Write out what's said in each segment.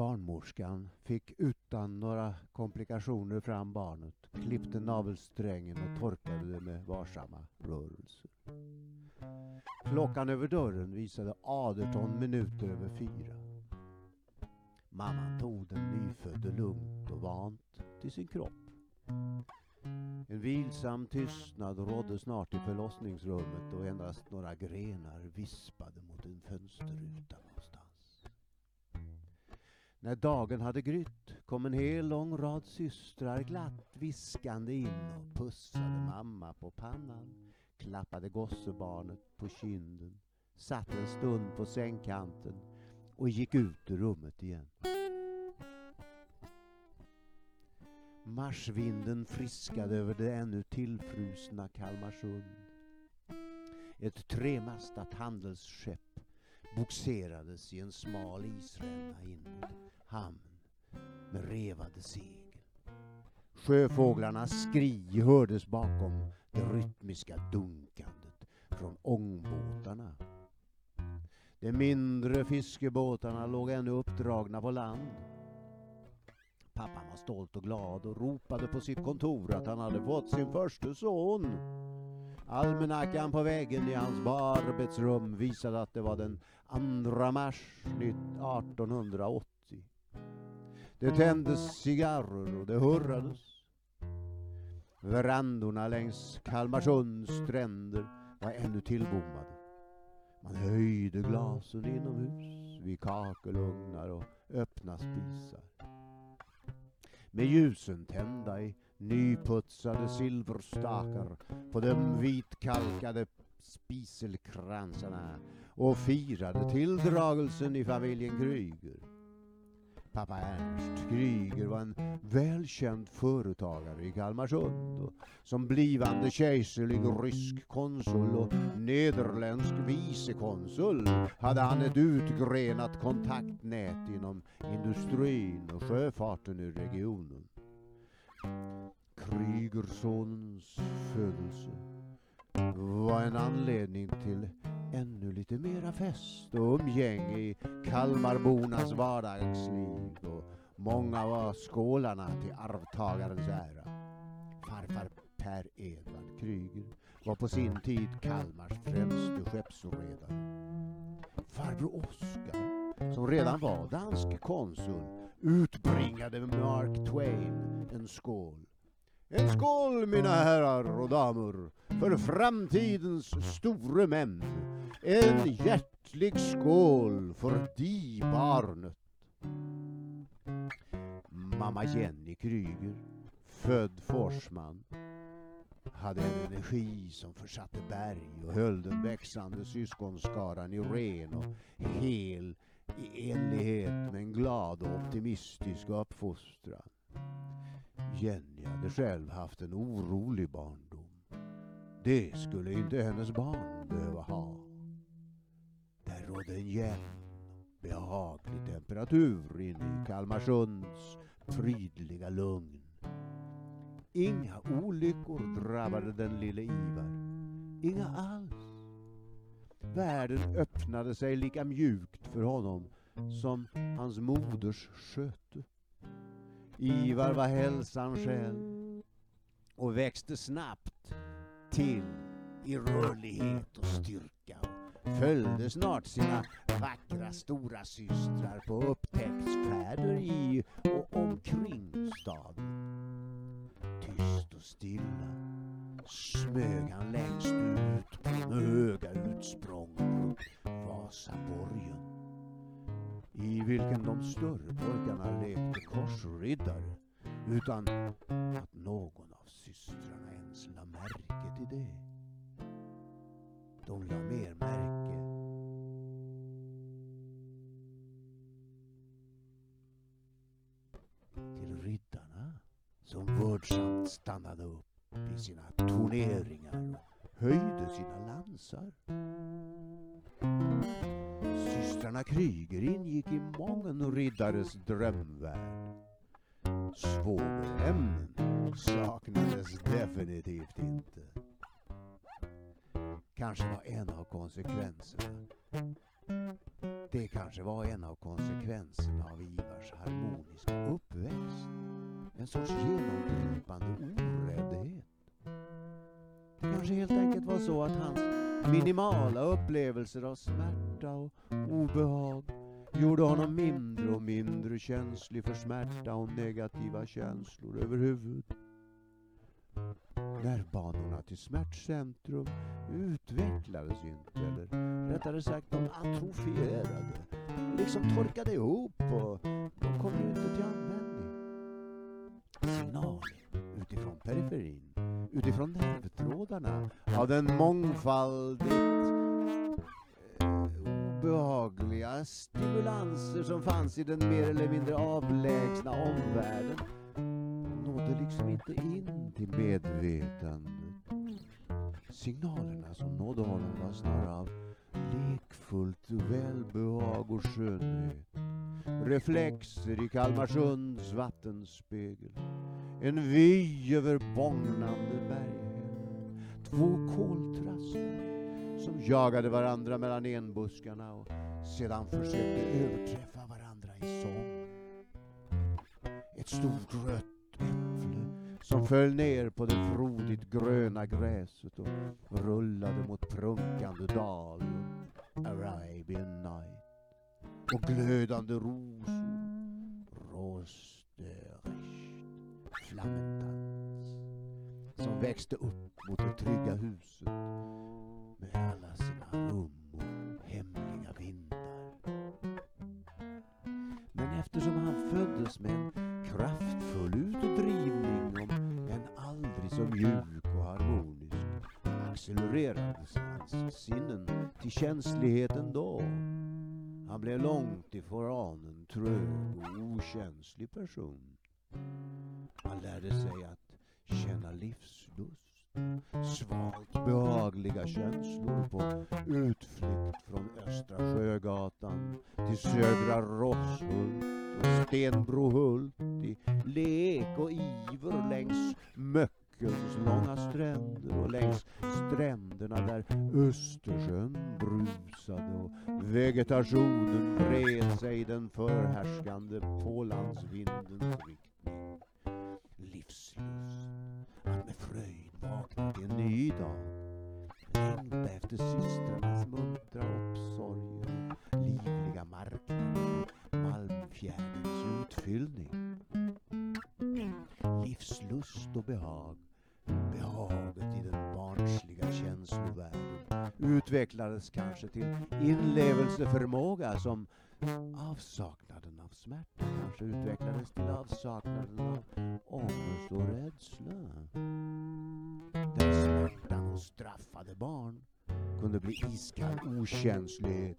barnmorskan fick utan några komplikationer fram barnet, klippte navelsträngen och torkade det med varsamma rörelser. Klockan över dörren visade 18 minuter över fyra. Mamman tog den nyfödde lugnt och vant till sin kropp. En vilsam tystnad rådde snart i förlossningsrummet och endast några grenar vispade mot en fönsterruta någonstans. När dagen hade grytt kom en hel lång rad systrar glatt viskande in och pussade mamma på pannan, klappade gossebarnet på kinden, satt en stund på sängkanten och gick ut ur rummet igen. Marsvinden friskade över det ännu tillfrusna Kalmarsund. Ett tremastat handelsskepp boxerades i en smal isränna in mot hamn med revade segel. Sjöfåglarnas skri hördes bakom det rytmiska dunkandet från ångbåtarna. De mindre fiskebåtarna låg ännu uppdragna på land Pappan var stolt och glad och ropade på sitt kontor att han hade fått sin första son. Almanackan på väggen i hans arbetsrum visade att det var den 2 mars 1880. Det tändes cigarrer och det hurrades. Verandorna längs Kalmarsunds stränder var ännu tillbommade. Man höjde glasen inomhus vid kakelugnar och öppna spisar med ljusen tända i nyputsade silverstakar på de vitkalkade spiselkransarna och firade tilldragelsen i familjen Kryger. Pappa Ernst Kryger var en välkänd företagare i Kalmarsund och som blivande kejserlig rysk konsul och nederländsk vicekonsul hade han ett utgrenat kontaktnät inom industrin och sjöfarten i regionen. Krygersons födelse var en anledning till ännu lite mera fest och umgänge i Kalmarbornas vardagsliv och många var skålarna till arvtagarens ära. Farfar Per Edvard Kryger var på sin tid Kalmars främste skeppsredare. Farbror Oskar, som redan var dansk konsul, utbringade Mark Twain en skål. En skål mina herrar och damer för framtidens store män en hjärtlig skål för di barnet. Mamma Jenny Kryger, född Forsman, hade en energi som försatte berg och höll den växande syskonskaran i ren och hel i enlighet med en glad och optimistisk uppfostran. Jenny hade själv haft en orolig barndom. Det skulle inte hennes barn behöva ha rådde en jämn, behaglig temperatur inne i Kalmarsunds prydliga lugn. Inga olyckor drabbade den lille Ivar. Inga alls. Världen öppnade sig lika mjukt för honom som hans moders sköte. Ivar var hälsan själv och växte snabbt till i rörlighet och styrka följde snart sina vackra stora systrar på upptäcktsfärder i och omkring staden. Tyst och stilla smög han längst ut med höga utsprång mot Vasaborgen i vilken de större pojkarna lekte korsriddare utan att någon av systrarna ens la märke till det. Som vördsamt stannade upp i sina turneringar och höjde sina lansar. Systrarna Kryger ingick i mången riddares drömvärld. Svågerämnen saknades definitivt inte kanske var en av konsekvenserna. Det kanske var en av konsekvenserna av Ivars harmoniska uppväxt. En sorts genombrott kanske helt enkelt var så att hans minimala upplevelser av smärta och obehag gjorde honom mindre och mindre känslig för smärta och negativa känslor överhuvud. Nervbanorna till smärtcentrum utvecklades inte, eller rättare sagt de atrofierade. Liksom torkade ihop och utifrån nervtrådarna av den mångfaldigt eh, obehagliga stimulanser som fanns i den mer eller mindre avlägsna omvärlden nådde liksom inte in till medvetandet. Signalerna som nådde honom var snarare av lekfullt välbehag och skönhet. Reflexer i Kalmarsunds vattenspegel. En vy över bågnande berghällar. Två koltrastar som jagade varandra mellan enbuskarna och sedan försökte överträffa varandra i sång. Ett stort rött äpple som föll ner på det frodigt gröna gräset och rullade mot prunkande dal Arabian night och glödande rosor flammendans som växte upp mot det trygga huset med alla sina rum och hemliga vindar. Men eftersom han föddes med en kraftfull utdrivning om en aldrig så mjuk och harmonisk accelererades hans sinnen till känslighet ändå. Han blev långt ifrån en trög och okänslig person. Man lärde sig att känna livslust, svalt behagliga känslor på utflykt från Östra Sjögatan till Södra Rosshult och Stenbrohult i lek och iver längs Möckens långa stränder och längs stränderna där Östersjön brusade och vegetationen vred sig i den förhärskande pålandsvindens rikt Livslust, att med fröjd vakna till en ny dag. Längta efter systrarnas muntra uppsorger livliga marknader Malmfjärdens utfyllning. Livslust och behag, behaget i den barnsliga känslovärlden utvecklades kanske till inlevelseförmåga som avsaknaden av smärta kanske utvecklades till avsaknaden av ångest och rädsla. Där smärtan hos straffade barn kunde bli iskall okänslighet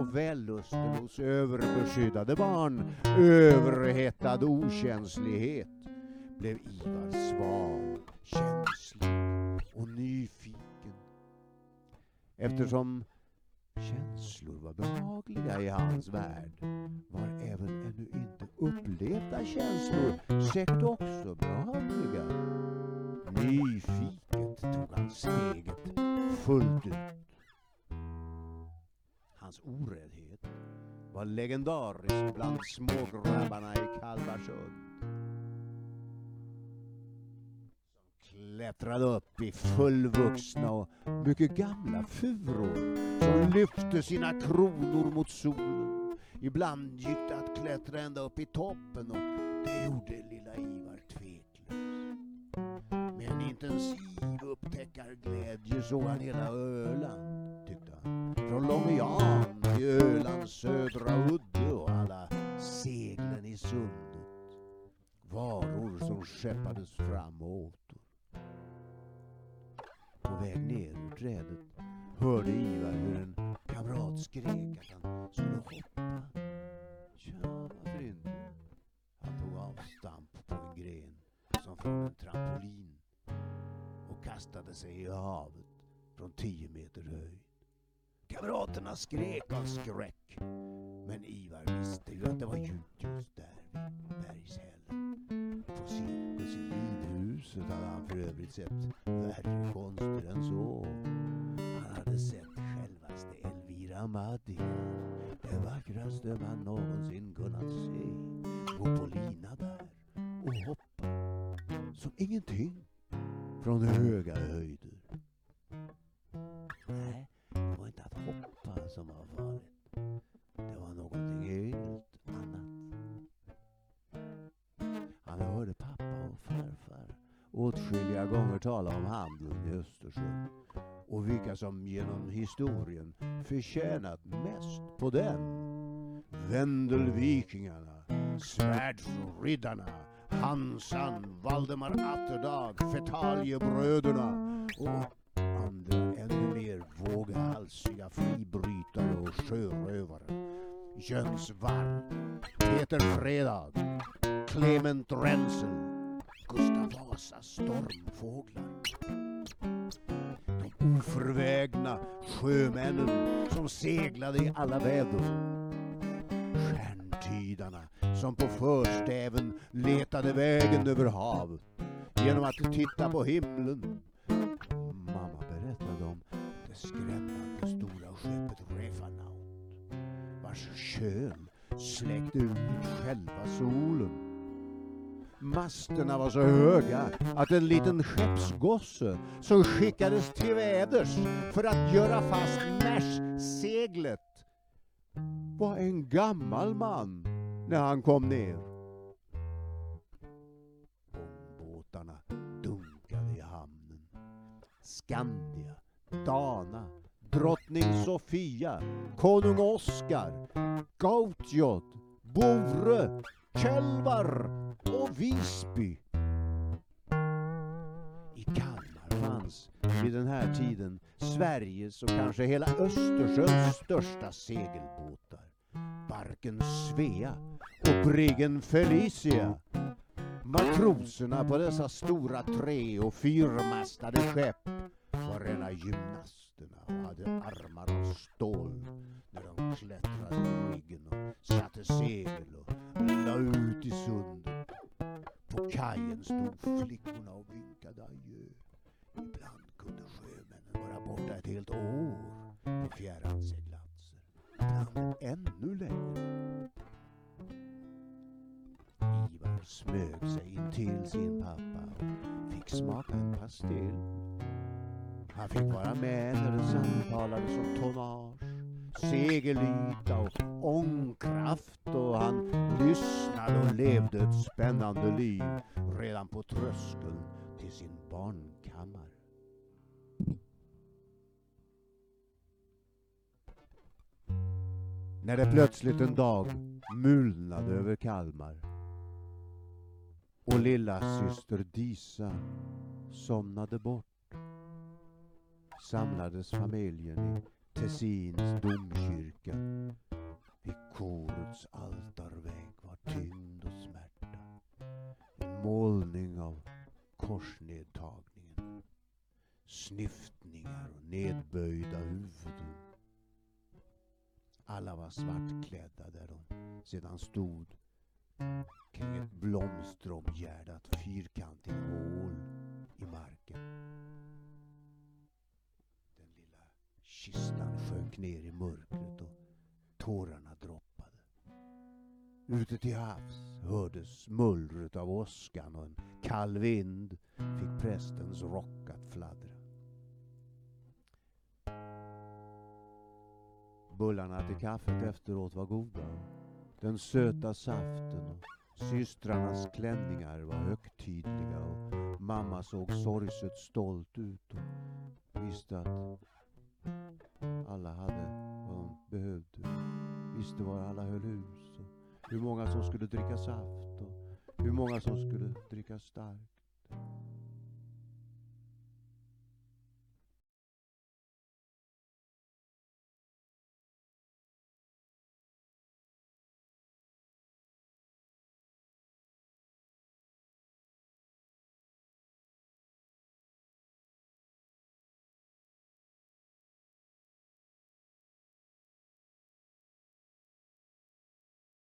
och vällusten hos överbeskyddade barn, överhettad okänslighet, blev Ivar sval, känslig och nyfiken. Eftersom känslor var behagliga i hans värld var även ännu inte upplevda känslor säkert också behagliga. Nyfiket tog han steget fullt ut. Hans oräddhet var legendarisk bland smågrabbarna i Kalmarsund. Klättrade upp i fullvuxna och mycket gamla furor som lyfte sina kronor mot solen. Ibland gick det att klättra ända upp i toppen och det gjorde lilla Ivar tveklös. Med en intensiv upptäckarglädje såg han hela Öland, tyckte han. Från Långe Jan till Ölands södra udde och alla seglen i sundet. Varor som skeppades framåt väg ner ur trädet hörde Ivar hur en kamrat skrek att han skulle hoppa. Tja, varför inte? Han tog avstamp på en gren som från en trampolin och kastade sig i havet från tio meter höjd. Kamraterna skrek av skräck. Men Ivar visste ju att det var djupt just där vid bergshällen. På cirkus i huset hade han för övrigt sett värre konster än så. Han hade sett självaste Elvira Madigan, Den vackraste man någonsin kunnat se. Gå på lina där och hoppa som ingenting från höga höjder. Nej, det var inte att hoppa som var åtskilliga gånger tala om handeln i Östersjön och vilka som genom historien förtjänat mest på den. Vendelvikingarna, svärdsriddarna, Hansan, Valdemar Atterdag, Fetaljebröderna och andra ännu mer våghalsiga fribrytare och sjörövare. Jöns Varg, Peter Fredag, Clement Rensel, Gustav Vasas stormfåglar. De oförvägna sjömännen som seglade i alla väder. Stjärntydarna som på förstäven letade vägen över havet genom att titta på himlen. Mamma berättade om det skrämmande stora skeppet Refanaut vars kön släckte ut själva solen. Masterna var så höga att en liten skeppsgosse som skickades till väders för att göra fast märsseglet var en gammal man när han kom ner. Båtarna dunkade i hamnen. Skandia, Dana, drottning Sofia, konung Oskar, Gautjod, Bore, Kälvar och Visby. I Kalmar fanns vid den här tiden Sveriges och kanske hela Östersjöns största segelbåtar. Barken Svea och briggen Felicia. Matroserna på dessa stora tre och fyrmastade skepp var rena gymnasterna och hade armar av stål när de klättrade kajen stod flickorna och vinkade adjö. Ibland kunde sjömännen vara borta ett helt år på fjärran seglatser. Ibland ännu längre. Ivar smög sig in till sin pappa och fick smaka en pastill. Han fick vara med när det samtalades om tonnage, segelyta och ångkraft och han lyssnade och levde ett spännande liv redan på tröskeln till sin barnkammare. När det plötsligt en dag mulnade över Kalmar och lilla syster Disa somnade bort samlades familjen i Tessins domkyrka. Vid korets altarvägg var tyngd och smärta. En målning av korsnedtagningen. Snyftningar och nedböjda huvuden. Alla var svartklädda där de sedan stod kring ett blomsteromgärdat fyrkantigt hål i marken kistan sjönk ner i mörkret och tårarna droppade. Ute till havs hördes mullret av åskan och en kall vind fick prästens rock att fladdra. Bullarna till kaffet efteråt var goda. Den söta saften och systrarnas klänningar var högtidliga och mamma såg sorgset stolt ut och visste att alla hade vad de behövde. Visste var alla höll hus och hur många som skulle dricka saft och hur många som skulle dricka starkt.